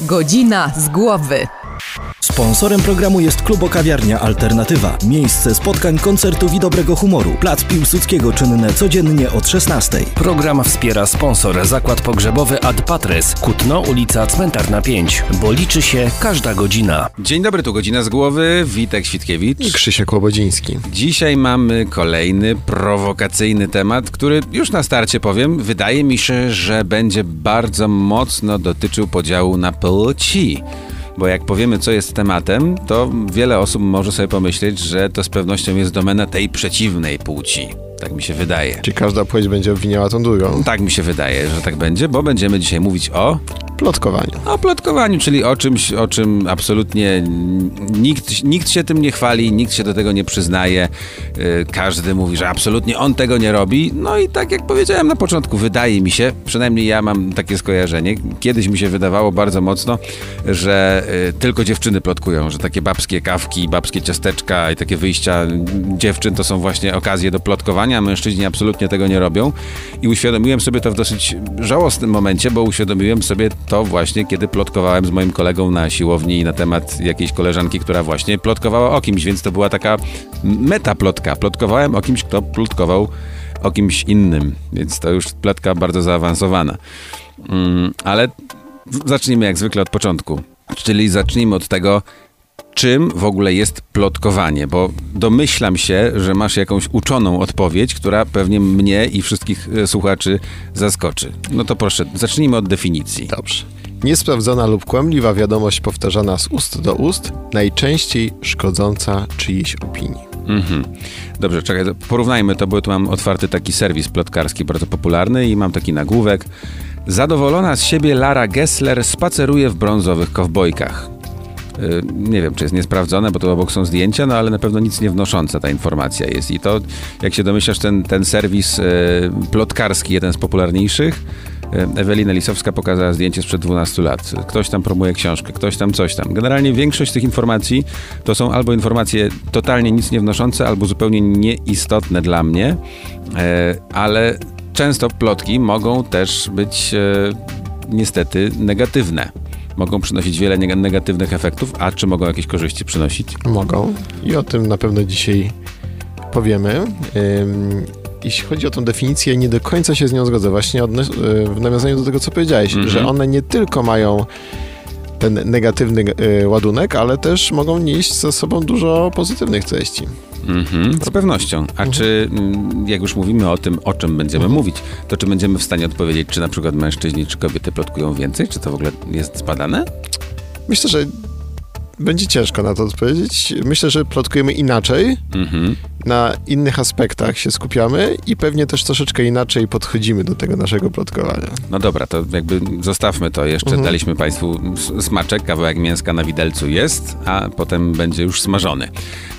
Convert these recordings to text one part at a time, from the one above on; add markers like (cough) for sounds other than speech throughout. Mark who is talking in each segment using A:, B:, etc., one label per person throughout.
A: Godzina z głowy.
B: Sponsorem programu jest Klubo Kawiarnia Alternatywa. Miejsce spotkań, koncertów i dobrego humoru. Plac Piłsudskiego czynne codziennie od 16.
C: Program wspiera sponsor Zakład Pogrzebowy Ad Patres, Kutno, ulica Cmentarna 5, bo liczy się każda godzina.
D: Dzień dobry, tu godzina z głowy. Witek Świtkiewicz.
E: I Krzysiek Łobodziński.
D: Dzisiaj mamy kolejny prowokacyjny temat, który już na starcie powiem, wydaje mi się, że będzie bardzo mocno dotyczył podziału na płci. Bo jak powiemy, co jest tematem, to wiele osób może sobie pomyśleć, że to z pewnością jest domena tej przeciwnej płci. Tak mi się wydaje.
E: Czy każda płeć będzie obwiniała tą drugą?
D: Tak mi się wydaje, że tak będzie, bo będziemy dzisiaj mówić o
E: Plotkowaniu.
D: o plotkowaniu, czyli o czymś, o czym absolutnie nikt, nikt się tym nie chwali, nikt się do tego nie przyznaje. Yy, Każdy mówi, że absolutnie on tego nie robi. No i tak jak powiedziałem na początku, wydaje mi się, przynajmniej ja mam takie skojarzenie. Kiedyś mi się wydawało bardzo mocno, że yy, tylko dziewczyny plotkują, że takie babskie kawki, babskie ciasteczka i takie wyjścia dziewczyn to są właśnie okazje do plotkowania. Mężczyźni absolutnie tego nie robią. I uświadomiłem sobie to w dosyć żałosnym momencie, bo uświadomiłem sobie to właśnie, kiedy plotkowałem z moim kolegą na siłowni na temat jakiejś koleżanki, która właśnie plotkowała o kimś, więc to była taka metaplotka. Plotkowałem o kimś, kto plotkował o kimś innym, więc to już plotka bardzo zaawansowana. Mm, ale zacznijmy jak zwykle od początku. Czyli zacznijmy od tego, czym w ogóle jest plotkowanie, bo domyślam się, że masz jakąś uczoną odpowiedź, która pewnie mnie i wszystkich e, słuchaczy zaskoczy. No to proszę, zacznijmy od definicji.
E: Dobrze. Niesprawdzona lub kłamliwa wiadomość powtarzana z ust do ust, najczęściej szkodząca czyjejś opinii.
D: Mhm. Dobrze, czekaj, porównajmy to, bo tu mam otwarty taki serwis plotkarski bardzo popularny i mam taki nagłówek. Zadowolona z siebie Lara Gessler spaceruje w brązowych kowbojkach. Y, Nie wiem, czy jest niesprawdzone, bo to obok są zdjęcia, no ale na pewno nic nie wnosząca ta informacja jest. I to, jak się domyślasz, ten, ten serwis y, plotkarski, jeden z popularniejszych, y, Ewelina Lisowska pokazała zdjęcie sprzed 12 lat. Ktoś tam promuje książkę, ktoś tam coś tam. Generalnie większość tych informacji to są albo informacje totalnie nic nie wnoszące, albo zupełnie nieistotne dla mnie, ale często plotki mogą też być niestety negatywne. Mogą przynosić wiele neg- negatywnych efektów, a czy mogą jakieś korzyści przynosić?
E: Mogą i o tym na pewno dzisiaj powiemy. Jeśli chodzi o tą definicję, nie do końca się z nią zgodzę. Właśnie y, w nawiązaniu do tego, co powiedziałeś,
D: Mhm.
E: że one nie tylko mają ten negatywny y, ładunek, ale też mogą nieść ze sobą dużo pozytywnych treści.
D: Mhm, z pewnością. A czy, mm, jak już mówimy o tym, o czym będziemy mówić, to czy będziemy w stanie odpowiedzieć, czy na przykład mężczyźni, czy kobiety plotkują więcej? Czy to w ogóle jest zbadane?
E: Myślę, że będzie ciężko na to odpowiedzieć. Myślę, że plotkujemy inaczej,
D: Mhm.
E: na innych aspektach się skupiamy i pewnie też troszeczkę inaczej podchodzimy do tego naszego plotkowania.
D: No dobra, to jakby zostawmy to. Jeszcze
E: Mhm.
D: daliśmy Państwu smaczek, kawałek mięska na widelcu jest, a potem będzie już smażony.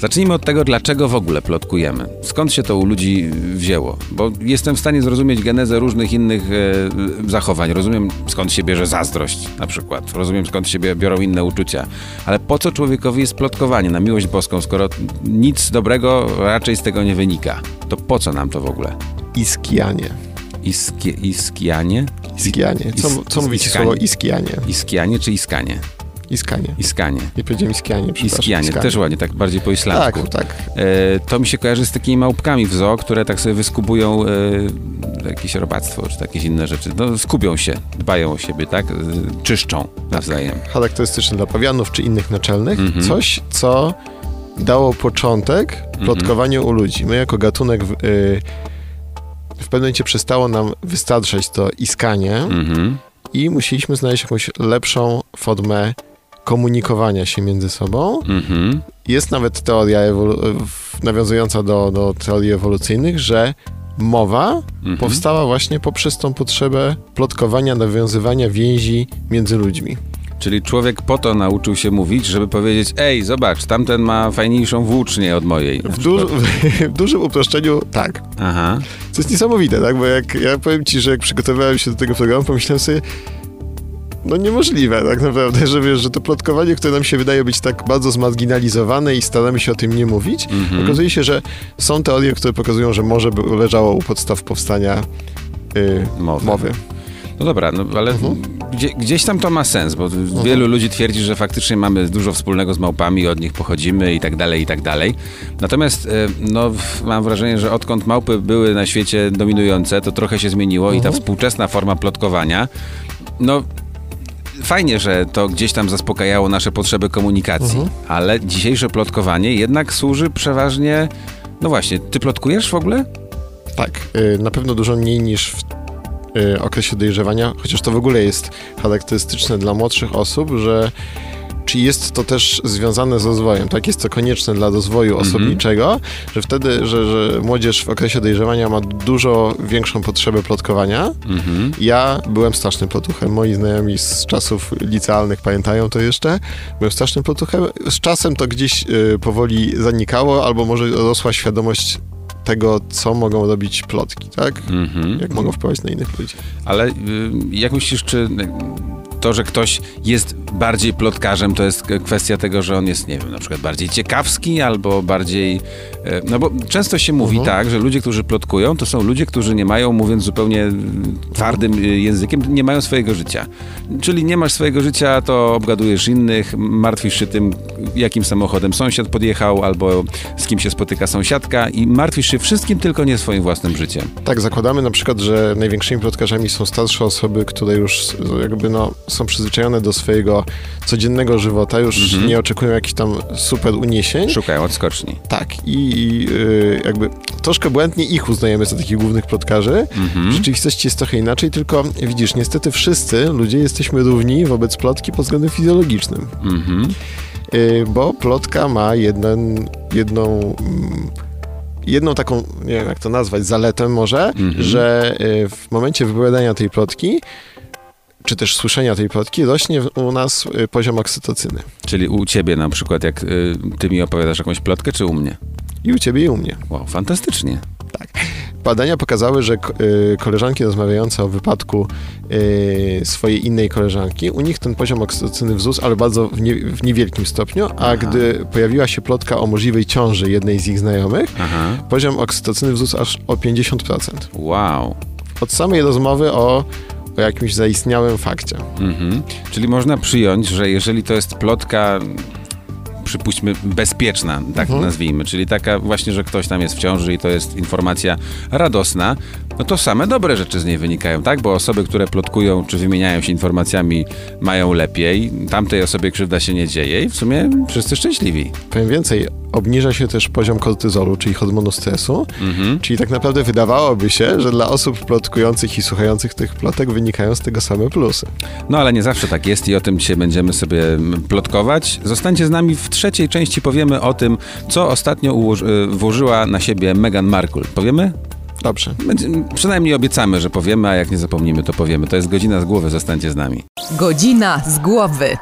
D: Zacznijmy od tego, dlaczego w ogóle plotkujemy. Skąd się to u ludzi wzięło? Bo jestem w stanie zrozumieć genezę różnych innych e, zachowań. Rozumiem, skąd się bierze zazdrość na przykład. Rozumiem, skąd się biorą inne uczucia. Ale po co człowiekowi jest plotkowanie na miłość boską, skoro nic dobrego raczej z tego nie wynika? To po co nam to w ogóle?
E: Iskianie.
D: Iskie, iskianie?
E: Iskianie. Co, co mówi ci
D: iskanie.
E: słowo iskianie?
D: Iskianie czy iskanie?
E: Iskanie.
D: Iskanie.
E: Nie powiedziałem iskianie, przepraszam.
D: Iskianie, też ładnie, tak bardziej po islamsku.
E: Tak, tak.
D: E, to mi się kojarzy z takimi małpkami w zoo, które tak sobie wyskubują e, jakieś robactwo, czy jakieś inne rzeczy. No, skubią się, dbają o siebie, tak? E, czyszczą nawzajem.
E: Charakterystyczne dla pawianów czy innych naczelnych.
D: Mhm.
E: Coś, co dało początek plotkowaniu u ludzi. My jako gatunek w, y, w pewnym momencie przestało nam wystarczać to iskanie
D: Mhm.
E: i musieliśmy znaleźć jakąś lepszą formę komunikowania się między sobą.
D: Mhm.
E: Jest nawet teoria nawiązująca do, do teorii ewolucyjnych, że mowa
D: Mhm.
E: powstała właśnie poprzez tą potrzebę plotkowania, nawiązywania więzi między ludźmi.
D: Czyli człowiek po to nauczył się mówić, żeby powiedzieć, ej, zobacz, tamten ma fajniejszą włócznię od mojej.
E: W, duż, w dużym uproszczeniu tak.
D: Aha.
E: To jest niesamowite, tak? Bo jak ja powiem ci, że jak przygotowywałem się do tego programu, pomyślałem sobie, no niemożliwe tak naprawdę, że wiesz, że to plotkowanie, które nam się wydaje być tak bardzo zmarginalizowane i staramy się o tym nie mówić,
D: Mhm.
E: okazuje się, że są teorie, które pokazują, że może by leżało u podstaw powstania y,
D: Mowy.
E: mowy.
D: No dobra, no ale gdzie, gdzieś tam to ma sens, bo wielu ludzi twierdzi, że faktycznie mamy dużo wspólnego z małpami, od nich pochodzimy i tak dalej, i tak dalej. Natomiast e, no, mam wrażenie, że odkąd małpy były na świecie dominujące, to trochę się zmieniło i ta współczesna forma plotkowania, no fajnie, że to gdzieś tam zaspokajało nasze potrzeby komunikacji, ale dzisiejsze plotkowanie jednak służy przeważnie. No właśnie, ty plotkujesz w ogóle?
E: Tak, y, na pewno dużo mniej niż w y, okresie dojrzewania, chociaż to w ogóle jest charakterystyczne dla młodszych osób, że czy jest to też związane z rozwojem, tak? Jest to konieczne dla rozwoju osobniczego, że wtedy, że, że młodzież w okresie dojrzewania ma dużo większą potrzebę plotkowania.
D: Mhm.
E: Ja byłem strasznym plotuchem. Moi znajomi z czasów licealnych pamiętają to jeszcze. Byłem strasznym plotuchem. Z czasem to gdzieś y, powoli zanikało, albo może rosła świadomość tego, co mogą robić plotki, tak?
D: Mhm.
E: Jak mogą wpływać na innych ludzi.
D: Ale y, jak myślisz, czy to, że ktoś jest bardziej plotkarzem, to jest kwestia tego, że on jest, nie wiem, na przykład bardziej ciekawski albo bardziej... e, No bo często się mówi tak, że ludzie, którzy plotkują, to są ludzie, którzy nie mają, mówiąc zupełnie twardym y, językiem, nie mają swojego życia. Czyli nie masz swojego życia, to obgadujesz innych, martwisz się tym, jakim samochodem sąsiad podjechał albo z kim się spotyka sąsiadka i martwisz się wszystkim, tylko nie swoim własnym życiem.
E: Tak, zakładamy na przykład, że największymi plotkarzami są starsze osoby, które już jakby no, są przyzwyczajone do swojego codziennego żywota, już
D: Mhm.
E: nie oczekują jakichś tam super uniesień.
D: Szukają odskoczni.
E: Tak, i, i y, jakby troszkę błędnie ich uznajemy za takich głównych plotkarzy.
D: Mhm.
E: W rzeczywistości jest trochę inaczej, tylko widzisz, niestety wszyscy ludzie jesteśmy równi wobec plotki pod względem fizjologicznym.
D: Mhm.
E: Y, bo plotka ma jeden, jedną, mm, jedną taką, nie wiem jak to nazwać, zaletę może, że y, w momencie wypowiadania tej plotki, czy też słyszenia tej plotki, rośnie u nas y, poziom oksytocyny.
D: Czyli u ciebie na przykład, jak y, ty mi opowiadasz jakąś plotkę, czy u mnie?
E: I u ciebie, i u mnie.
D: Wow, fantastycznie.
E: Badania pokazały, że y, koleżanki rozmawiające o wypadku swojej innej koleżanki, u nich ten poziom oksytocyny wzrósł, ale bardzo w, nie, w niewielkim stopniu, a gdy pojawiła się plotka o możliwej ciąży jednej z ich znajomych,
D: Aha.
E: poziom oksytocyny wzrósł aż o 50%.
D: Wow.
E: Od samej rozmowy o, o jakimś zaistniałym fakcie.
D: Mhm. Czyli można przyjąć, że jeżeli to jest plotka, przypuśćmy, bezpieczna, tak
E: Mhm.
D: nazwijmy, czyli taka właśnie, że ktoś tam jest w ciąży i to jest informacja radosna, no to same dobre rzeczy z niej wynikają, tak? Bo osoby, które plotkują czy wymieniają się informacjami, mają lepiej, tamtej osobie krzywda się nie dzieje i w sumie wszyscy szczęśliwi.
E: Powiem więcej, obniża się też poziom kortyzolu, czyli hormonu stresu,
D: Mhm.
E: czyli tak naprawdę wydawałoby się, że dla osób plotkujących i słuchających tych plotek wynikają z tego same plusy.
D: No ale nie zawsze tak jest i o tym dzisiaj będziemy sobie mm, plotkować. Zostańcie z nami w trzeciej części, powiemy o tym, co ostatnio ułoży, y, włożyła na siebie Meghan Markle. Powiemy?
E: Dobrze.
D: Będzie, przynajmniej obiecamy, że powiemy, a jak nie zapomnimy, to powiemy. To jest godzina z głowy, zostańcie z nami.
A: Godzina z głowy.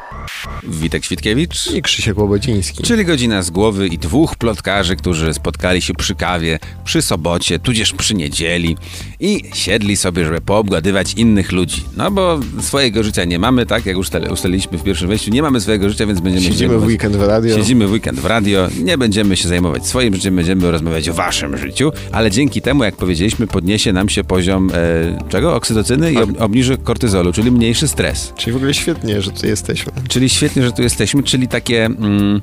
D: Witek Świtkiewicz.
E: I Krzysiek Łobodziński.
D: Czyli godzina z głowy i dwóch plotkarzy, którzy spotkali się przy kawie, przy sobocie, tudzież przy niedzieli i siedli sobie, żeby poobgadywać innych ludzi. No bo swojego życia nie mamy, tak jak już ustal- ustaliliśmy w pierwszym wejściu, nie mamy swojego życia, więc będziemy
E: Siedzimy w weekend w radio.
D: Siedzimy w weekend w radio, nie będziemy się zajmować swoim życiem, będziemy rozmawiać o waszym życiu, ale dzięki temu, jak powiedzieliśmy, podniesie nam się poziom e, czego? Oksytocyny i ob- obniży kortyzolu, czyli mniejszy stres.
E: Czyli w ogóle świetnie, że tu jesteśmy.
D: Czyli świetnie, że tu jesteśmy, czyli takie mm,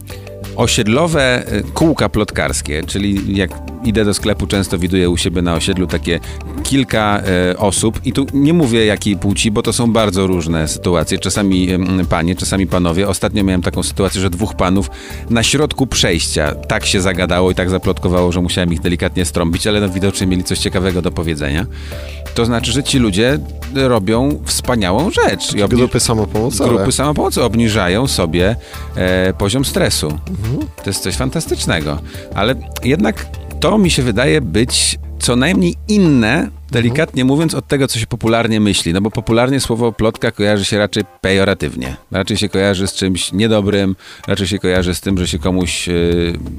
D: osiedlowe e, kółka plotkarskie, czyli jak idę do sklepu, często widuję u siebie na osiedlu takie kilka e, osób i tu nie mówię jakiej płci, bo to są bardzo różne sytuacje. Czasami em, panie, czasami panowie. Ostatnio miałem taką sytuację, że dwóch panów na środku przejścia tak się zagadało i tak zaplotkowało, że musiałem ich delikatnie strąbić, ale no widocznie mieli coś ciekawego do powiedzenia. To znaczy, że ci ludzie robią wspaniałą rzecz. I
E: Grupy samopomocowe.
D: Grupy samopomocy obniżają sobie e, poziom stresu. To jest coś fantastycznego. Ale jednak to mi się wydaje być co najmniej inne, delikatnie mówiąc, od tego, co się popularnie myśli. No bo popularnie słowo plotka kojarzy się raczej pejoratywnie. Raczej się kojarzy z czymś niedobrym, raczej się kojarzy z tym, że się komuś e,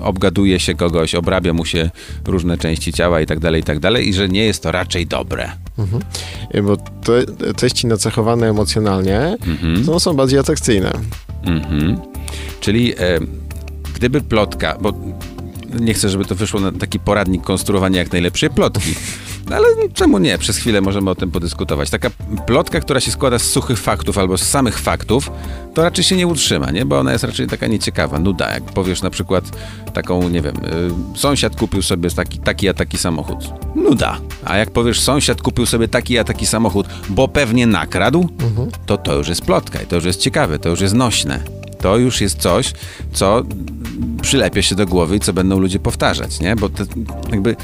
D: obgaduje się kogoś, obrabia mu się różne części ciała i tak dalej, i tak dalej, i że nie jest to raczej dobre.
E: Y, Bo te treści nacechowane emocjonalnie
D: Mhm.
E: to są bardziej atrakcyjne.
D: Mhm. Czyli e, gdyby plotka, bo nie chcę, żeby to wyszło na taki poradnik konstruowania jak najlepszej plotki, No ale czemu nie? Przez chwilę możemy o tym podyskutować. Taka plotka, która się składa z suchych faktów albo z samych faktów, to raczej się nie utrzyma, nie? Bo ona jest raczej taka nieciekawa, nuda. Jak powiesz na przykład taką, nie wiem, y, sąsiad kupił sobie taki, taki a taki samochód. Nuda. A jak powiesz, sąsiad kupił sobie taki a taki samochód, bo pewnie nakradł, to to już jest plotka i to już jest ciekawe, to już jest nośne. To już jest coś, co przylepia się do głowy i co będą ludzie powtarzać, nie? Bo to, jakby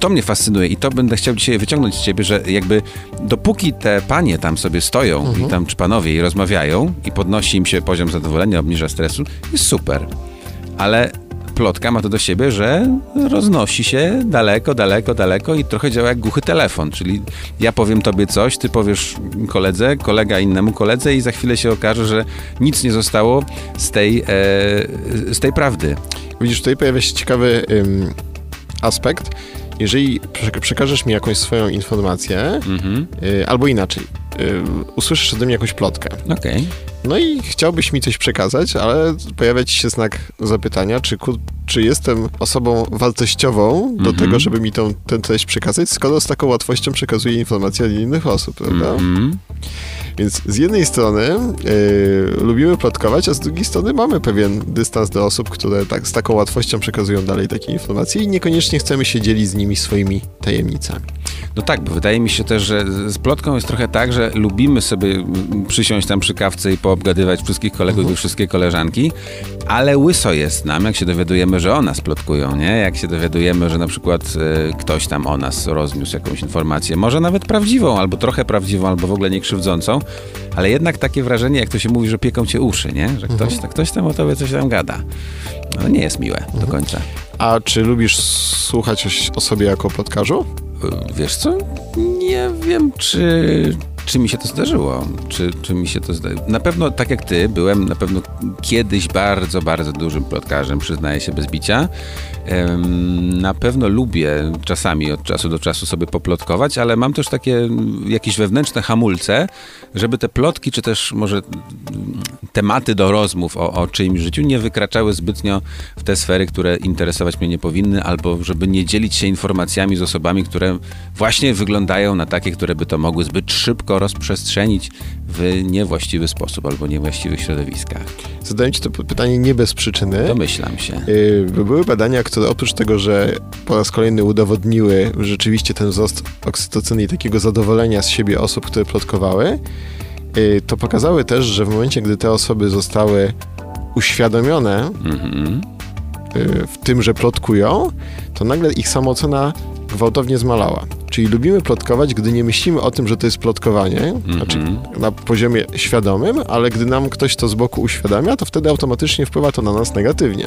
D: to mnie fascynuje i to będę chciał dzisiaj wyciągnąć z ciebie, że jakby dopóki te panie tam sobie stoją i tam czy panowie i rozmawiają i podnosi im się poziom zadowolenia, obniża stresu, jest super. Ale plotka ma to do siebie, że roznosi się daleko, daleko, daleko i trochę działa jak głuchy telefon, czyli ja powiem tobie coś, ty powiesz koledze, kolega innemu koledze i za chwilę się okaże, że nic nie zostało z tej, e, z tej prawdy.
E: Widzisz, tutaj pojawia się ciekawy ym, aspekt. Jeżeli przek- przekażesz mi jakąś swoją informację,
D: Mhm.
E: y, albo inaczej, y, usłyszysz ode mnie jakąś plotkę,
D: Okej.
E: No i chciałbyś mi coś przekazać, ale pojawia ci się znak zapytania, czy, ku, czy jestem osobą wartościową do
D: Mhm.
E: tego, żeby mi tą, tę treść przekazać, skoro z taką łatwością przekazuję informacje od innych osób, prawda?
D: Mhm.
E: Więc z jednej strony yy, lubimy plotkować, a z drugiej strony mamy pewien dystans do osób, które tak, z taką łatwością przekazują dalej takie informacje i niekoniecznie chcemy się dzielić z nimi swoimi tajemnicami.
D: No tak, bo wydaje mi się też, że z plotką jest trochę tak, że lubimy sobie mm, przysiąść tam przy kawce i poobgadywać wszystkich kolegów i wszystkie koleżanki, ale łyso jest nam, jak się dowiadujemy, że o nas plotkują, nie? Jak się dowiadujemy, że na przykład e, ktoś tam o nas rozniósł jakąś informację, może nawet prawdziwą, albo trochę prawdziwą, albo w ogóle nie krzywdzącą, ale jednak takie wrażenie, jak to się mówi, że pieką cię uszy, nie? Że ktoś, ktoś tam o tobie coś tam gada. No nie jest miłe do końca.
E: A czy lubisz słuchać o sobie jako plotkarzu?
D: Wiesz co? Nie wiem, czy, czy mi się to zdarzyło. Czy, czy mi się to zdarzyło. Na pewno, tak jak ty, byłem na pewno kiedyś bardzo, bardzo dużym plotkarzem, przyznaję się bez bicia. Na pewno lubię czasami od czasu do czasu sobie poplotkować, ale mam też takie jakieś wewnętrzne hamulce, żeby te plotki, czy też może tematy do rozmów o, o czyimś życiu nie wykraczały zbytnio w te sfery, które interesować mnie nie powinny, albo żeby nie dzielić się informacjami z osobami, które właśnie wyglądają na takie, które by to mogły zbyt szybko rozprzestrzenić w niewłaściwy sposób albo niewłaściwych środowiskach.
E: Zadałem ci to pytanie nie bez przyczyny.
D: Domyślam się.
E: Yy, Były badania, które oprócz tego, że po raz kolejny udowodniły rzeczywiście ten wzrost oksytocyny i takiego zadowolenia z siebie osób, które plotkowały, yy, to pokazały też, że w momencie, gdy te osoby zostały uświadomione
D: Mhm.
E: yy, w tym, że plotkują, to nagle ich samoocena gwałtownie zmalała. Czyli lubimy plotkować, gdy nie myślimy o tym, że to jest plotkowanie, znaczy na poziomie świadomym, ale gdy nam ktoś to z boku uświadamia, to wtedy automatycznie wpływa to na nas negatywnie.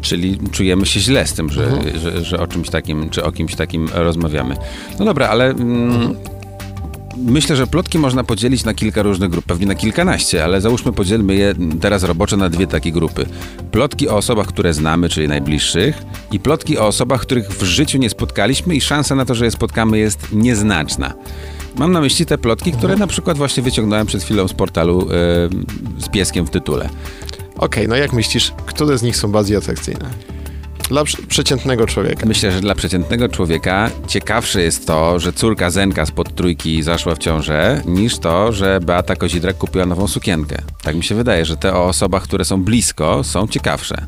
D: Czyli czujemy się źle z tym, że, że, że o czymś takim, czy o kimś takim rozmawiamy. No dobra, ale mm, myślę, że plotki można podzielić na kilka różnych grup, pewnie na kilkanaście, ale załóżmy podzielmy je teraz roboczo na dwie takie grupy. Plotki o osobach, które znamy, czyli najbliższych i plotki o osobach, których w życiu nie spotkaliśmy i szansa na to, że je spotkamy jest nieznaczna. Mam na myśli te plotki, które na przykład właśnie wyciągnąłem przed chwilą z portalu e, z pieskiem w tytule.
E: Okej, no jak myślisz, które z nich są bardziej atrakcyjne? Dla prze- przeciętnego człowieka.
D: Myślę, że dla przeciętnego człowieka ciekawsze jest to, że córka Zenka spod trójki zaszła w ciążę, niż to, że Beata Kozidrak kupiła nową sukienkę. Tak mi się wydaje, że te o osobach, które są blisko, są ciekawsze.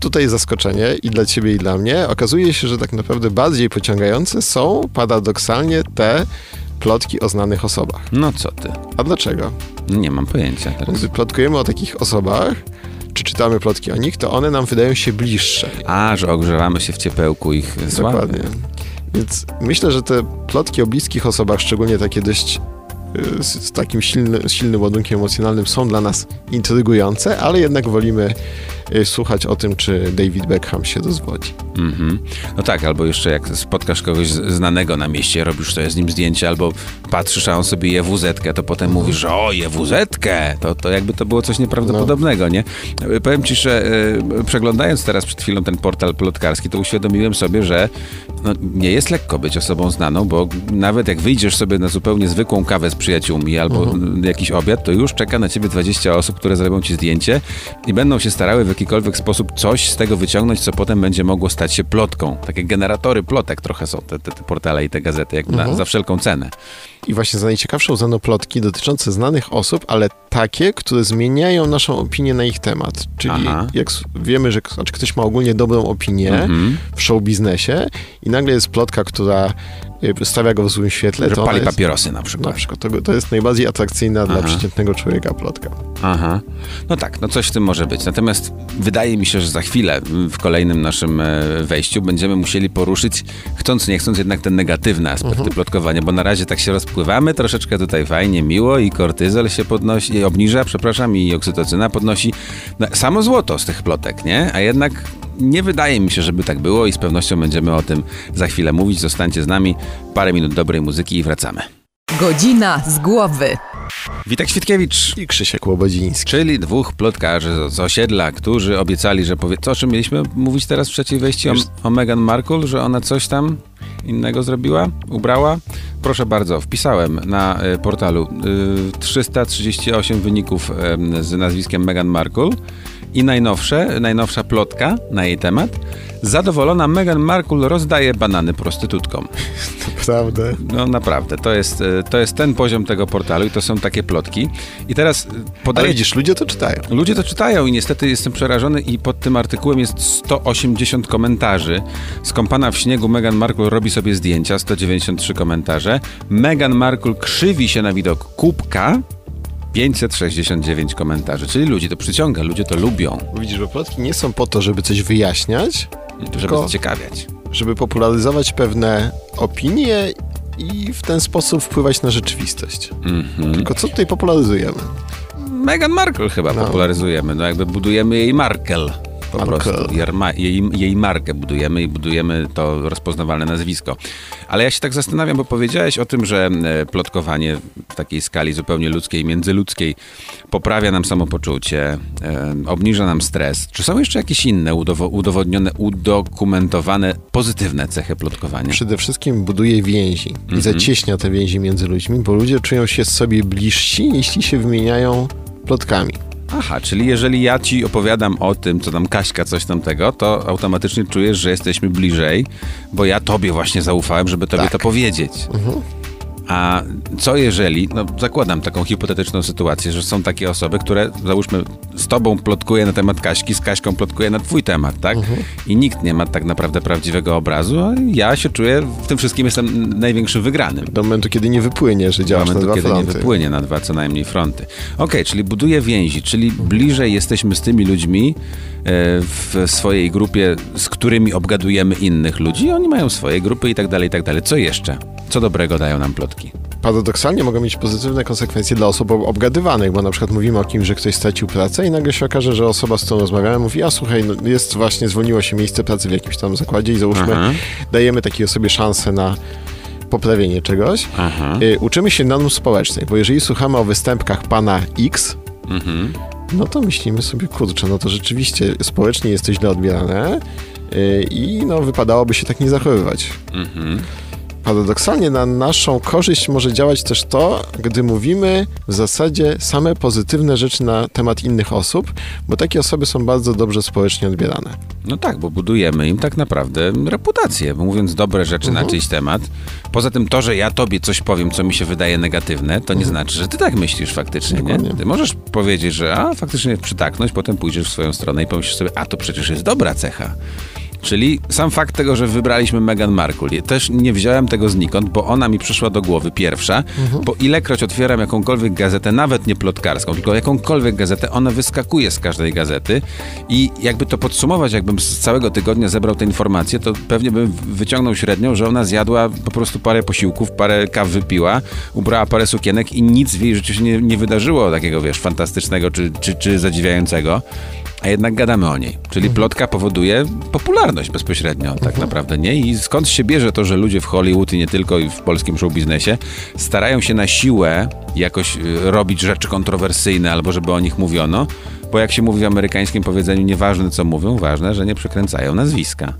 E: Tutaj zaskoczenie i dla ciebie, i dla mnie. Okazuje się, że tak naprawdę bardziej pociągające są paradoksalnie te plotki o znanych osobach.
D: No co ty?
E: A dlaczego?
D: Nie mam pojęcia teraz.
E: Gdy plotkujemy o takich osobach, czy czytamy plotki o nich, to one nam wydają się bliższe.
D: A, że ogrzewamy się w ciepełku ich sławy.
E: Dokładnie. Więc myślę, że te plotki o bliskich osobach, szczególnie takie dość z, z takim silny, silnym ładunkiem emocjonalnym, są dla nas intrygujące, ale jednak wolimy y, słuchać o tym, czy David Beckham się rozwodzi.
D: Mhm. No tak, albo jeszcze jak spotkasz kogoś znanego na mieście, robisz sobie z nim zdjęcie, albo patrzysz, a on sobie je wz to potem mówisz, że o, je wz to, to jakby to było coś nieprawdopodobnego, nie? E, Powiem ci, że e, przeglądając teraz przed chwilą ten portal plotkarski, to uświadomiłem sobie, że no, nie jest lekko być osobą znaną, bo nawet jak wyjdziesz sobie na zupełnie zwykłą kawę z przyjaciółmi albo jakiś obiad, to już czeka na ciebie 20 osób, które zrobią ci zdjęcie i będą się starały jakikolwiek sposób coś z tego wyciągnąć, co potem będzie mogło stać się plotką. Takie generatory plotek trochę są te, te, te portale i te gazety, jak na, za wszelką cenę.
E: I właśnie za najciekawsze uznano plotki dotyczące znanych osób, ale takie, które zmieniają naszą opinię na ich temat. Czyli
D: Aha.
E: jak wiemy, że znaczy ktoś ma ogólnie dobrą opinię
D: Mhm.
E: w show biznesie i nagle jest plotka, która y, stawia go w złym świetle,
D: Że
E: to
D: pali
E: jest,
D: papierosy na
E: na
D: przykład.
E: przykład to, to jest najbardziej atrakcyjna dla
D: Aha.
E: przeciętnego człowieka plotka.
D: Aha. No tak, no coś w tym może być. Natomiast wydaje mi się, że za chwilę m, w kolejnym naszym e, wejściu będziemy musieli poruszyć, chcąc nie chcąc, jednak te negatywne aspekty plotkowania, bo na razie tak się rozpływamy, troszeczkę tutaj fajnie, miło i kortyzol się podnosi, obniża, przepraszam, i oksytocyna podnosi. No, samo złoto z tych plotek, nie? A jednak nie wydaje mi się, żeby tak było i z pewnością będziemy o tym za chwilę mówić. Zostańcie z nami, parę minut dobrej muzyki i wracamy.
A: Godzina z głowy.
D: Witek Świtkiewicz.
E: I Krzysiek Łobodziński.
D: Czyli dwóch plotkarzy z, osiedla, którzy obiecali, że powie... Co, o czym mieliśmy mówić teraz w trzeciej wejściu? O, o Meghan Markle, że ona coś tam innego zrobiła? Ubrała? Proszę bardzo, wpisałem na y, portalu y, 338 wyników y, z nazwiskiem Meghan Markle i najnowsze, najnowsza plotka na jej temat. Zadowolona Meghan Markle rozdaje banany prostytutkom. (laughs)
E: Prawda.
D: No naprawdę, to jest, y, to jest ten poziom tego portalu i to są takie plotki. I teraz
E: Ale
D: podaję...
E: widzisz, ludzie to czytają.
D: Ludzie to czytają i niestety jestem przerażony i pod tym artykułem jest 180 komentarzy. Skąpana w śniegu Meghan Markle robi sobie zdjęcia, 193 komentarze. Meghan Markle krzywi się na widok kubka, 569 komentarzy. Czyli ludzi to przyciąga, ludzie to lubią,
E: Widzisz, bo plotki nie są po to, żeby coś wyjaśniać,
D: żeby zaciekawiać.
E: żeby popularyzować pewne opinie i w ten sposób wpływać na rzeczywistość.
D: Mhm.
E: Tylko co tutaj popularyzujemy?
D: Meghan Markle chyba
E: No.
D: popularyzujemy, no jakby budujemy jej Markel. Po
E: Markle.
D: prostu. Jej, jej, jej markę budujemy i budujemy to rozpoznawalne nazwisko. Ale ja się tak zastanawiam, bo powiedziałeś o tym, że e, plotkowanie w takiej skali zupełnie ludzkiej, międzyludzkiej poprawia nam samopoczucie, e, obniża nam stres. Czy są jeszcze jakieś inne udowo- udowodnione, udokumentowane pozytywne cechy plotkowania?
E: Przede wszystkim buduje więzi i zacieśnia te więzi między ludźmi, bo ludzie czują się sobie bliżsi, jeśli się wymieniają plotkami.
D: Aha, czyli jeżeli ja ci opowiadam o tym, co tam Kaśka, coś tam tego, to automatycznie czujesz, że jesteśmy bliżej, bo ja tobie właśnie zaufałem, żeby tobie
E: Tak.
D: to powiedzieć. A co jeżeli, no zakładam taką hipotetyczną sytuację, że są takie osoby, które załóżmy z tobą plotkuje na temat Kaśki, z Kaśką plotkuje na twój temat, tak? I nikt nie ma tak naprawdę prawdziwego obrazu, a ja się czuję, w tym wszystkim jestem największym wygranym.
E: Do momentu, kiedy nie wypłynie, że działasz na
D: momentu,
E: dwa
D: kiedy
E: fronty.
D: nie wypłynie na dwa co najmniej fronty. Okej, czyli buduje więzi, czyli bliżej jesteśmy z tymi ludźmi w swojej grupie, z którymi obgadujemy innych ludzi. Oni mają swoje grupy i tak dalej, i tak dalej. Co jeszcze? Co dobrego dają nam plotki?
E: Paradoksalnie mogą mieć pozytywne konsekwencje dla osób obgadywanych, bo na przykład mówimy o kimś, że ktoś stracił pracę i nagle się okaże, że osoba, z którą rozmawiałem, mówi, a słuchaj, no jest właśnie, zwolniło się miejsce pracy w jakimś tam zakładzie i załóżmy,
D: Aha.
E: dajemy takiej osobie szansę na poprawienie czegoś.
D: Aha.
E: Y, Uczymy się norm społecznych, bo jeżeli słuchamy o występkach pana X,
D: Mhm.
E: No to myślimy sobie, kurczę, no to rzeczywiście społecznie jest to źle odbierane y, i no wypadałoby się tak nie zachowywać.
D: Mhm.
E: Paradoksalnie na naszą korzyść może działać też to, gdy mówimy w zasadzie same pozytywne rzeczy na temat innych osób, bo takie osoby są bardzo dobrze społecznie odbierane.
D: No tak, bo budujemy im tak naprawdę reputację, bo mówiąc dobre rzeczy
E: Mhm.
D: na czyjś temat. Poza tym to, że ja tobie coś powiem, co mi się wydaje negatywne, to nie znaczy, że ty tak myślisz faktycznie, nie?
E: Mhm.
D: Ty możesz powiedzieć, że a, faktycznie przytaknąć, potem pójdziesz w swoją stronę i pomyślisz sobie, a to przecież jest dobra cecha. Czyli sam fakt tego, że wybraliśmy Meghan Markle, też nie wziąłem tego znikąd, bo ona mi przyszła do głowy pierwsza, bo ilekroć otwieram jakąkolwiek gazetę, nawet nie plotkarską, tylko jakąkolwiek gazetę, ona wyskakuje z każdej gazety. I jakby to podsumować, jakbym z całego tygodnia zebrał te informacje, to pewnie bym wyciągnął średnią, że ona zjadła po prostu parę posiłków, parę kaw wypiła, ubrała parę sukienek i nic w jej życiu się nie, nie wydarzyło takiego, wiesz, fantastycznego czy, czy, czy zadziwiającego a jednak gadamy o niej. Czyli plotka powoduje popularność bezpośrednio, tak naprawdę, nie? I skąd się bierze to, że ludzie w Hollywood i nie tylko, i w polskim show biznesie starają się na siłę jakoś y, robić rzeczy kontrowersyjne albo żeby o nich mówiono, bo jak się mówi w amerykańskim powiedzeniu, nieważne co mówią, ważne, że nie przekręcają nazwiska.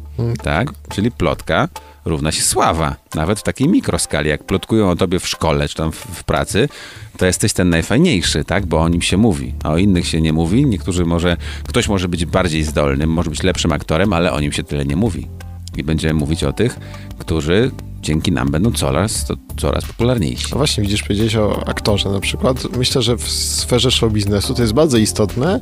D: Tak? Czyli plotka równa się sława. Nawet w takiej mikroskali, jak plotkują o tobie w szkole czy tam w, w pracy, to jesteś ten najfajniejszy, tak? Bo o nim się mówi, a o innych się nie mówi. Niektórzy może, ktoś może być bardziej zdolnym, może być lepszym aktorem, ale o nim się tyle nie mówi. I będziemy mówić o tych, którzy dzięki nam będą coraz, to, coraz popularniejsi.
E: No właśnie, widzisz, powiedziałeś o aktorze na przykład. Myślę, że w sferze show biznesu to jest bardzo istotne,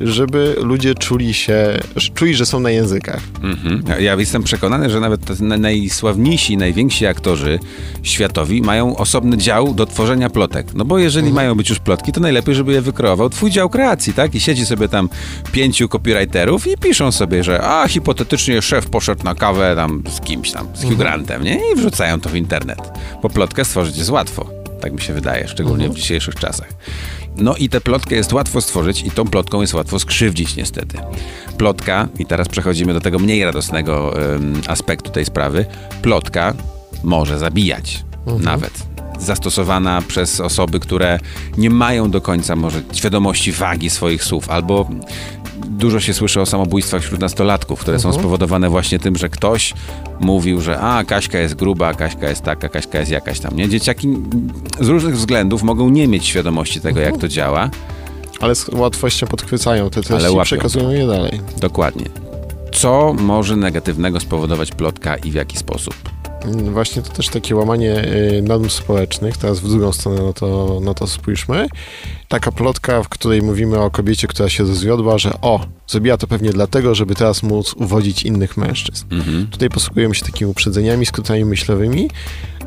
E: żeby ludzie czuli się, czuli, że są na językach.
D: Mhm. Ja- jestem przekonany, że nawet najsławniejsi, najwięksi aktorzy światowi mają osobny dział do tworzenia plotek. No bo jeżeli mają być już plotki, to najlepiej, żeby je wykreował twój dział kreacji, tak? I siedzi sobie tam pięciu copywriterów i piszą sobie, że a, hipotetycznie szef poszedł na kawę tam z kimś tam, z Hugh Grantem, nie? I wrzucają to w internet. Bo plotkę stworzyć jest łatwo. Tak mi się wydaje, szczególnie w dzisiejszych czasach. No i tę plotkę jest łatwo stworzyć i tą plotką jest łatwo skrzywdzić niestety. Plotka, i teraz przechodzimy do tego mniej radosnego em, aspektu tej sprawy, plotka może zabijać nawet. Zastosowana przez osoby, które nie mają do końca może świadomości wagi swoich słów, albo dużo się słyszy o samobójstwach wśród nastolatków, które są spowodowane właśnie tym, że ktoś mówił, że a, Kaśka jest gruba, Kaśka jest taka, Kaśka jest jakaś tam, nie? Dzieciaki z różnych względów mogą nie mieć świadomości tego, jak to działa.
E: Ale z łatwością podchwycają te treści
D: Ale
E: i przekazują je dalej.
D: Dokładnie. Co może negatywnego spowodować plotka i w jaki sposób?
E: Właśnie to też takie łamanie y, norm społecznych. Teraz w drugą stronę na to, na to spójrzmy. Taka plotka, w której mówimy o kobiecie, która się rozwiodła, że o, zrobiła to pewnie dlatego, żeby teraz móc uwodzić innych mężczyzn.
D: Mhm.
E: Tutaj posługujemy się takimi uprzedzeniami, skrótami myślowymi,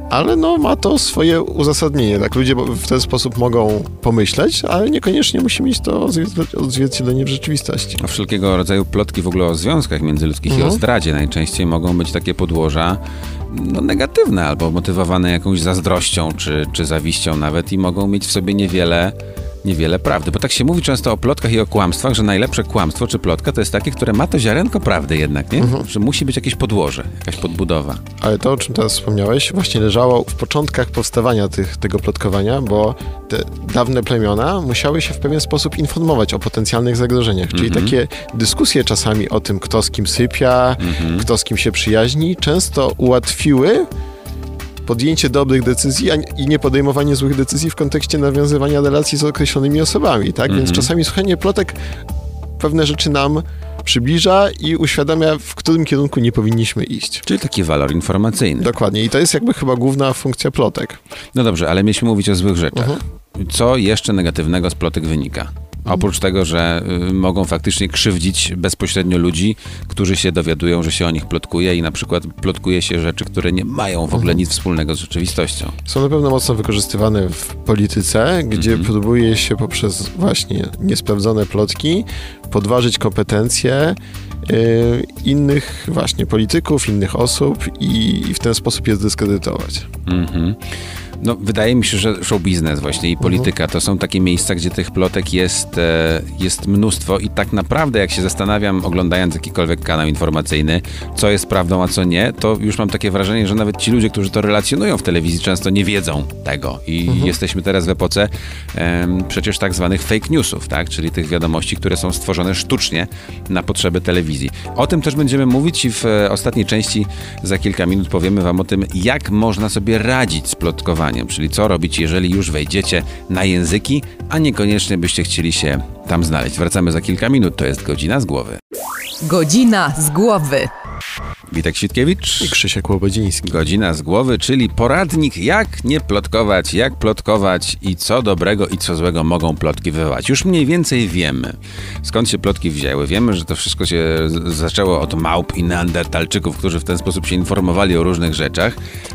E: ale no ma to swoje uzasadnienie. Tak, ludzie w ten sposób mogą pomyśleć, ale niekoniecznie musi mieć to odzwierciedle- odzwierciedlenie w rzeczywistości.
D: Wszelkiego rodzaju plotki w ogóle o związkach międzyludzkich i
E: Mhm.
D: o zdradzie najczęściej mogą być takie podłoża no, negatywne albo motywowane jakąś zazdrością czy, czy zawiścią nawet i mogą mieć w sobie niewiele, niewiele prawdy. Bo tak się mówi często o plotkach i o kłamstwach, że najlepsze kłamstwo czy plotka to jest takie, które ma to ziarenko prawdy jednak, nie?
E: Mhm.
D: Że musi być jakieś podłoże, jakaś podbudowa.
E: Ale to, o czym teraz wspomniałeś, właśnie leżało w początkach powstawania tych, tego plotkowania, bo te dawne plemiona musiały się w pewien sposób informować o potencjalnych zagrożeniach. Czyli takie dyskusje czasami o tym, kto z kim sypia, kto z kim się przyjaźni, często ułatwiły podjęcie dobrych decyzji i nie podejmowanie złych decyzji w kontekście nawiązywania relacji z określonymi osobami, tak? Więc czasami słuchanie plotek pewne rzeczy nam przybliża i uświadamia, w którym kierunku nie powinniśmy iść.
D: Czyli taki walor informacyjny.
E: Dokładnie. I to jest jakby chyba główna funkcja plotek.
D: No dobrze, ale mieliśmy mówić o złych rzeczach.
E: Mhm.
D: Co jeszcze negatywnego z plotek wynika? Oprócz tego, że y, mogą faktycznie krzywdzić bezpośrednio ludzi, którzy się dowiadują, że się o nich plotkuje i na przykład plotkuje się rzeczy, które nie mają w ogóle nic wspólnego z rzeczywistością.
E: Są na pewno mocno wykorzystywane w polityce, gdzie próbuje się poprzez właśnie niesprawdzone plotki podważyć kompetencje y, innych właśnie polityków, innych osób i, i w ten sposób je zdyskredytować.
D: Mhm. No, wydaje mi się, że show biznes właśnie i polityka to są takie miejsca, gdzie tych plotek jest, e, jest mnóstwo i tak naprawdę jak się zastanawiam, oglądając jakikolwiek kanał informacyjny, co jest prawdą, a co nie, to już mam takie wrażenie, że nawet ci ludzie, którzy to relacjonują w telewizji często nie wiedzą tego i jesteśmy teraz w epoce em, przecież tak zwanych fake newsów, tak? czyli tych wiadomości, które są stworzone sztucznie na potrzeby telewizji. O tym też będziemy mówić i w e, ostatniej części za kilka minut powiemy wam o tym, jak można sobie radzić z plotkowaniem, czyli co robić, jeżeli już wejdziecie na języki, a niekoniecznie byście chcieli się tam znaleźć. Wracamy za kilka minut, to jest godzina z głowy.
A: Godzina z głowy.
D: Witek Świtkiewicz.
E: I Krzysiek Łobodziński.
D: Godzina z głowy, czyli poradnik, jak nie plotkować, jak plotkować i co dobrego i co złego mogą plotki wywołać. Już mniej więcej wiemy, skąd się plotki wzięły. Wiemy, że to wszystko się zaczęło od małp i neandertalczyków, którzy w ten sposób się informowali o różnych rzeczach.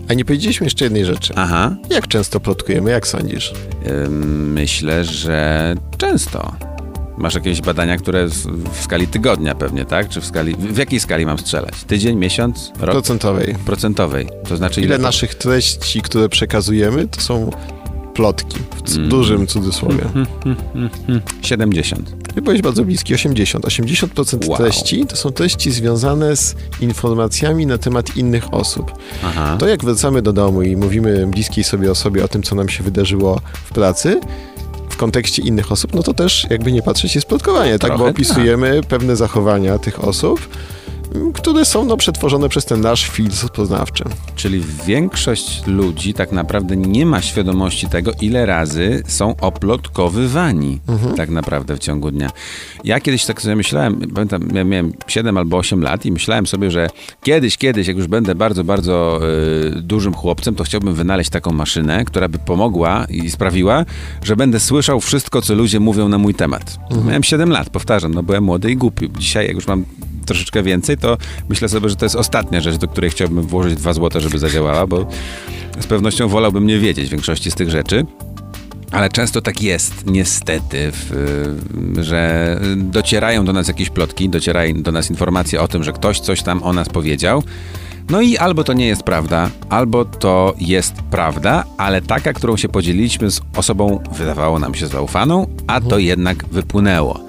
E: A nie powiedzieliśmy jeszcze jednej rzeczy.
D: Aha,
E: Jak często plotkujemy, jak sądzisz?
D: myślę, że często. Masz jakieś badania, które w, skali tygodnia pewnie, tak? Czy w skali... W jakiej skali mam strzelać? Tydzień, miesiąc, rok?
E: Procentowej.
D: Procentowej. To znaczy
E: Ile
D: to-
E: naszych treści, które przekazujemy, to są plotki, w
D: Mm.
E: dużym cudzysłowie. (laughs)
D: 70.
E: Ty byłeś bardzo bliski, 80. 80%
D: Wow.
E: treści to są treści związane z informacjami na temat innych osób.
D: Aha.
E: To jak wracamy do domu i mówimy bliskiej sobie osobie o tym, co nam się wydarzyło w pracy, w kontekście innych osób, no to też jakby nie patrzeć jest plotkowanie, tak?
D: Trochę
E: Bo
D: tak.
E: opisujemy pewne zachowania tych osób które są no, przetworzone przez ten nasz filtr poznawczy.
D: Czyli większość ludzi tak naprawdę nie ma świadomości tego, ile razy są oplotkowywani
E: Mhm.
D: tak naprawdę w ciągu dnia. Ja kiedyś tak sobie myślałem, pamiętam, ja miałem 7 albo 8 lat i myślałem sobie, że kiedyś, kiedyś, jak już będę bardzo, bardzo y, dużym chłopcem, to chciałbym wynaleźć taką maszynę, która by pomogła i sprawiła, że będę słyszał wszystko, co ludzie mówią na mój temat. Miałem 7 lat, powtarzam, no byłem młody i głupi. Dzisiaj, jak już mam troszeczkę więcej, to myślę sobie, że to jest ostatnia rzecz, do której chciałbym włożyć 2 złote, żeby zadziałała, bo z pewnością wolałbym nie wiedzieć większości z tych rzeczy. Ale często tak jest, niestety, w, że docierają do nas jakieś plotki, docierają do nas informacje o tym, że ktoś coś tam o nas powiedział. No i albo to nie jest prawda, albo to jest prawda, ale taka, którą się podzieliliśmy z osobą, wydawało nam się zaufaną, a to jednak wypłynęło.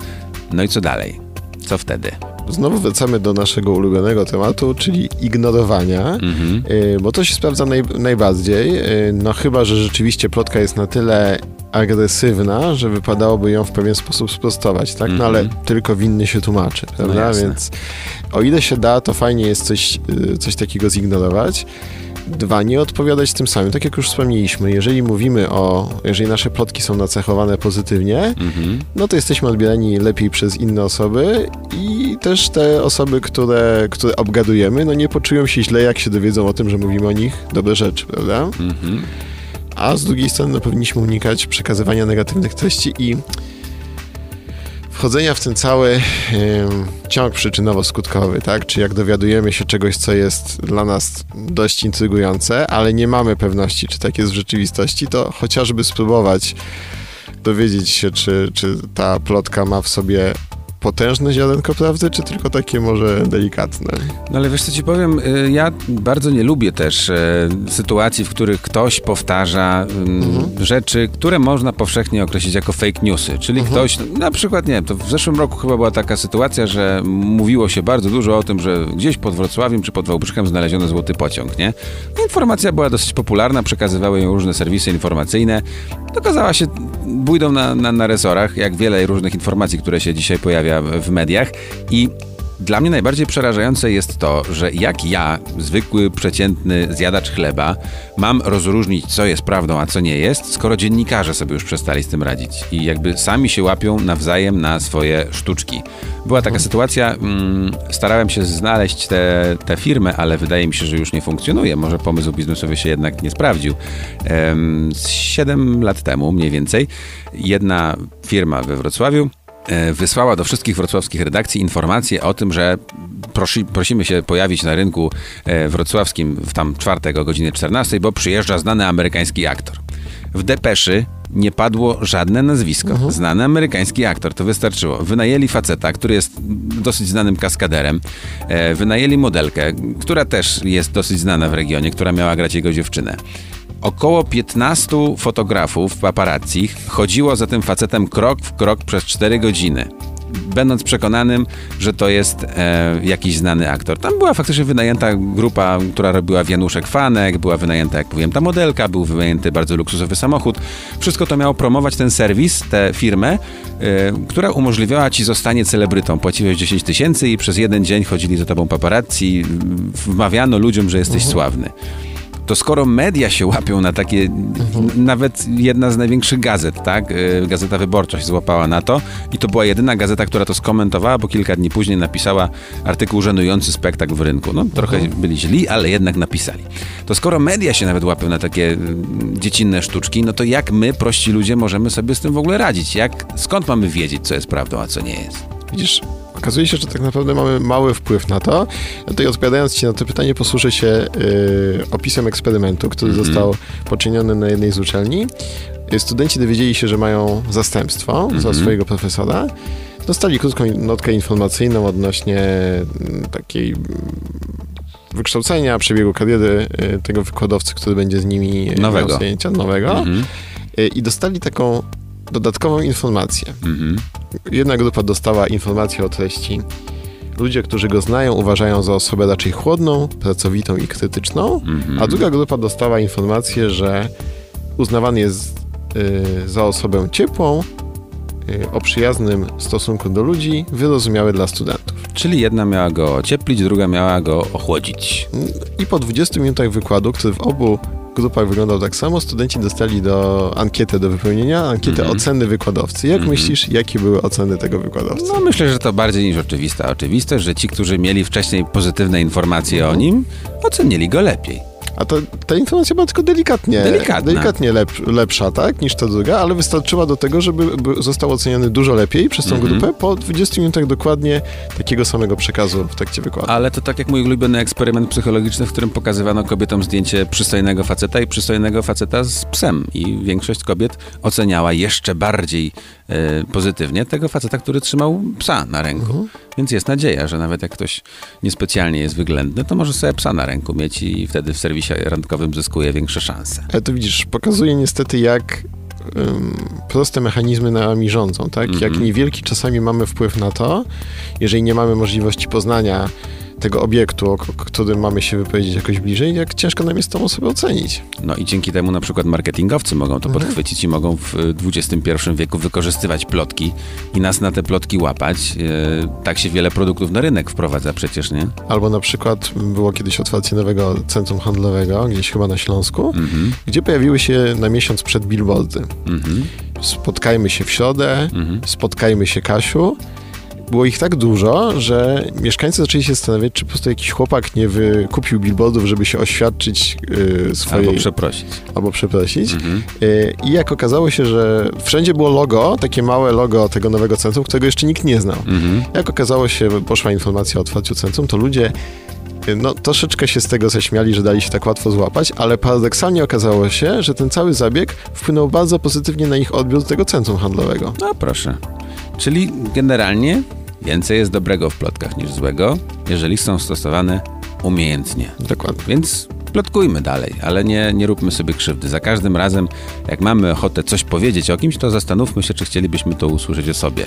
D: No i co dalej? Co wtedy?
E: Znowu wracamy do naszego ulubionego tematu, czyli ignorowania, y, bo to się sprawdza naj, najbardziej. y, No chyba, że rzeczywiście plotka jest na tyle agresywna, że wypadałoby ją w pewien sposób sprostować, tak? No ale tylko winny się tłumaczy, prawda?
D: jasne.
E: Więc o ile się da, to fajnie jest coś, y, coś takiego zignorować. Dwa, nie odpowiadać tym samym. Tak jak już wspomnieliśmy, jeżeli mówimy o, jeżeli nasze plotki są nacechowane pozytywnie, no to jesteśmy odbierani lepiej przez inne osoby i też te osoby, które, które obgadujemy, no nie poczują się źle, jak się dowiedzą o tym, że mówimy o nich dobre rzeczy, prawda? A z drugiej strony no, powinniśmy unikać przekazywania negatywnych treści i wchodzenia w ten cały ciąg przyczynowo-skutkowy, tak? Czy jak dowiadujemy się czegoś, co jest dla nas dość intrygujące, ale nie mamy pewności, czy tak jest w rzeczywistości, to chociażby spróbować dowiedzieć się, czy, czy ta plotka ma w sobie potężne ziarenko prawdy, czy tylko takie może delikatne.
D: No ale wiesz co ci powiem, y, ja bardzo nie lubię też e, sytuacji, w których ktoś powtarza ym, rzeczy, które można powszechnie określić jako fake newsy. Czyli ktoś, na przykład nie wiem, to w zeszłym roku chyba była taka sytuacja, że mówiło się bardzo dużo o tym, że gdzieś pod Wrocławiem czy pod Wałbrzychem znaleziono złoty pociąg, nie? Informacja była dosyć popularna, przekazywały ją różne serwisy informacyjne. Okazała się bójdą na, na, na resorach, jak wiele różnych informacji, które się dzisiaj pojawia w- w mediach i dla mnie najbardziej przerażające jest to, że jak ja, zwykły, przeciętny zjadacz chleba, mam rozróżnić, co jest prawdą, a co nie jest, skoro dziennikarze sobie już przestali z tym radzić i jakby sami się łapią nawzajem na swoje sztuczki. Była taka sytuacja, mm, starałem się znaleźć tę te, firmę, ale wydaje mi się, że już nie funkcjonuje. Może pomysł biznesowy się jednak nie sprawdził. Em, z 7 lat temu mniej więcej jedna firma we Wrocławiu wysłała do wszystkich wrocławskich redakcji informację o tym, że prosi, prosimy się pojawić na rynku e, wrocławskim w tam czwartek o godzinie 14, bo przyjeżdża znany amerykański aktor. W depeszy nie padło żadne nazwisko. Znany amerykański aktor, to wystarczyło. Wynajęli faceta, który jest dosyć znanym kaskaderem. E, wynajęli modelkę, która też jest dosyć znana w regionie, która miała grać jego dziewczynę. Około 15 fotografów paparazzi chodziło za tym facetem krok w krok przez 4 godziny. Będąc przekonanym, że to jest e, jakiś znany aktor. Tam była faktycznie wynajęta grupa, która robiła wianuszek fanek, była wynajęta, jak mówiłem, ta modelka, był wynajęty bardzo luksusowy samochód. Wszystko to miało promować ten serwis, tę firmę, e, która umożliwiała ci zostanie celebrytą. Płaciłeś 10 tysięcy i przez jeden dzień chodzili za tobą paparazzi, wmawiano ludziom, że jesteś sławny to skoro media się łapią na takie, nawet jedna z największych gazet, tak, y, Gazeta Wyborcza się złapała na to i to była jedyna gazeta, która to skomentowała, bo kilka dni później napisała artykuł żenujący spektakl w rynku. No trochę byli źli, ale jednak napisali. To skoro media się nawet łapią na takie y, dziecinne sztuczki, no to jak my, prości ludzie, możemy sobie z tym w ogóle radzić? Jak, skąd mamy wiedzieć, co jest prawdą, a co nie jest?
E: Widzisz, okazuje się, że tak naprawdę mamy mały wpływ na to. Ja tutaj odpowiadając Ci na to pytanie, posłużę się y, opisem eksperymentu, który został poczyniony na jednej z uczelni. Studenci dowiedzieli się, że mają zastępstwo za swojego profesora. Dostali krótką notkę informacyjną odnośnie mm, takiej mm, wykształcenia, przebiegu kariery y, tego wykładowcy, który będzie z nimi
D: Nowego.
E: miał zajęcia, nowego.
D: Mhm.
E: Y, I dostali taką dodatkową informację.
D: Mhm.
E: Jedna grupa dostała informację o treści. Ludzie, którzy go znają, uważają za osobę raczej chłodną, pracowitą i krytyczną, a druga grupa dostała informację, że uznawany jest y, za osobę ciepłą, y, o przyjaznym stosunku do ludzi, wyrozumiały dla studentów.
D: Czyli jedna miała go ocieplić, druga miała go ochłodzić.
E: I po 20 minutach wykładu, który w obu grupach wyglądał tak samo, studenci dostali do ankietę do wypełnienia, ankietę
D: Mhm.
E: oceny wykładowcy. Jak myślisz, jakie były oceny tego wykładowcy?
D: No myślę, że to bardziej niż oczywista oczywistość, że ci, którzy mieli wcześniej pozytywne informacje o nim, ocenili go lepiej.
E: A to, ta informacja była tylko delikatnie,
D: Delikatna.
E: delikatnie lep, lepsza, tak, niż ta druga, ale wystarczyła do tego, żeby by został oceniony dużo lepiej przez tą
D: Mhm.
E: grupę po 20 minutach dokładnie takiego samego przekazu w trakcie wykładu.
D: Ale to tak jak mój ulubiony eksperyment psychologiczny, w którym pokazywano kobietom zdjęcie przystojnego faceta i przystojnego faceta z psem. I większość kobiet oceniała jeszcze bardziej pozytywnie tego faceta, który trzymał psa na ręku. Więc jest nadzieja, że nawet jak ktoś niespecjalnie jest wyględny, to może sobie psa na ręku mieć i wtedy w serwisie randkowym zyskuje większe szanse.
E: Ale to widzisz, pokazuje niestety, jak proste mechanizmy nami rządzą, tak?
D: Mhm.
E: Jak niewielki czasami mamy wpływ na to, jeżeli nie mamy możliwości poznania tego obiektu, o którym mamy się wypowiedzieć jakoś bliżej, jak ciężko nam jest tą osobę ocenić.
D: No i dzięki temu na przykład marketingowcy mogą to
E: Mhm.
D: podchwycić i mogą w y, XXI wieku wykorzystywać plotki i nas na te plotki łapać. E, Tak się wiele produktów na rynek wprowadza przecież, nie?
E: Albo na przykład było kiedyś otwarcie nowego centrum handlowego, gdzieś chyba na Śląsku,
D: Mhm,
E: gdzie pojawiły się na miesiąc przed billboardy.
D: mhm,
E: Spotkajmy się w środę,
D: mhm.
E: spotkajmy się Kasiu. Było ich tak dużo, że mieszkańcy zaczęli się zastanawiać, czy po prostu jakiś chłopak nie wykupił billboardów, żeby się oświadczyć yy, swojej...
D: Albo przeprosić.
E: albo przeprosić.
D: Mhm.
E: Yy, I jak okazało się, że wszędzie było logo, takie małe logo tego nowego centrum, którego jeszcze nikt nie znał.
D: Mhm.
E: Jak okazało się, poszła informacja o otwarciu centrum, to ludzie y, no, troszeczkę się z tego zaśmiali, że dali się tak łatwo złapać, ale paradoksalnie okazało się, że ten cały zabieg wpłynął bardzo pozytywnie na ich odbiór tego centrum handlowego.
D: No proszę. Czyli generalnie więcej jest dobrego w plotkach niż złego, jeżeli są stosowane umiejętnie.
E: Dokładnie.
D: Więc plotkujmy dalej, ale nie, nie róbmy sobie krzywdy. Za każdym razem, jak mamy ochotę coś powiedzieć o kimś, to zastanówmy się, czy chcielibyśmy to usłyszeć o sobie.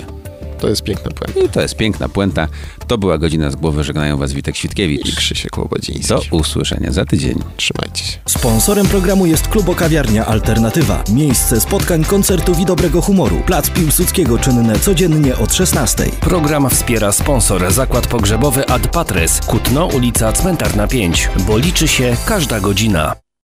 E: To jest piękna puenta.
D: I to jest piękna puenta. To była godzina z głowy. Żegnają Was Witek
E: I
D: Świtkiewicz.
E: Krzysiek Łobodziński.
D: Do usłyszenia za tydzień.
E: Trzymajcie się.
B: Sponsorem programu jest Klubokawiarnia Alternatywa. Miejsce spotkań, koncertów i dobrego humoru. Plac Piłsudskiego czynne codziennie od 16.
C: Program wspiera sponsor Zakład Pogrzebowy Ad Patres, Kutno, ulica Cmentarna 5, bo liczy się każda godzina.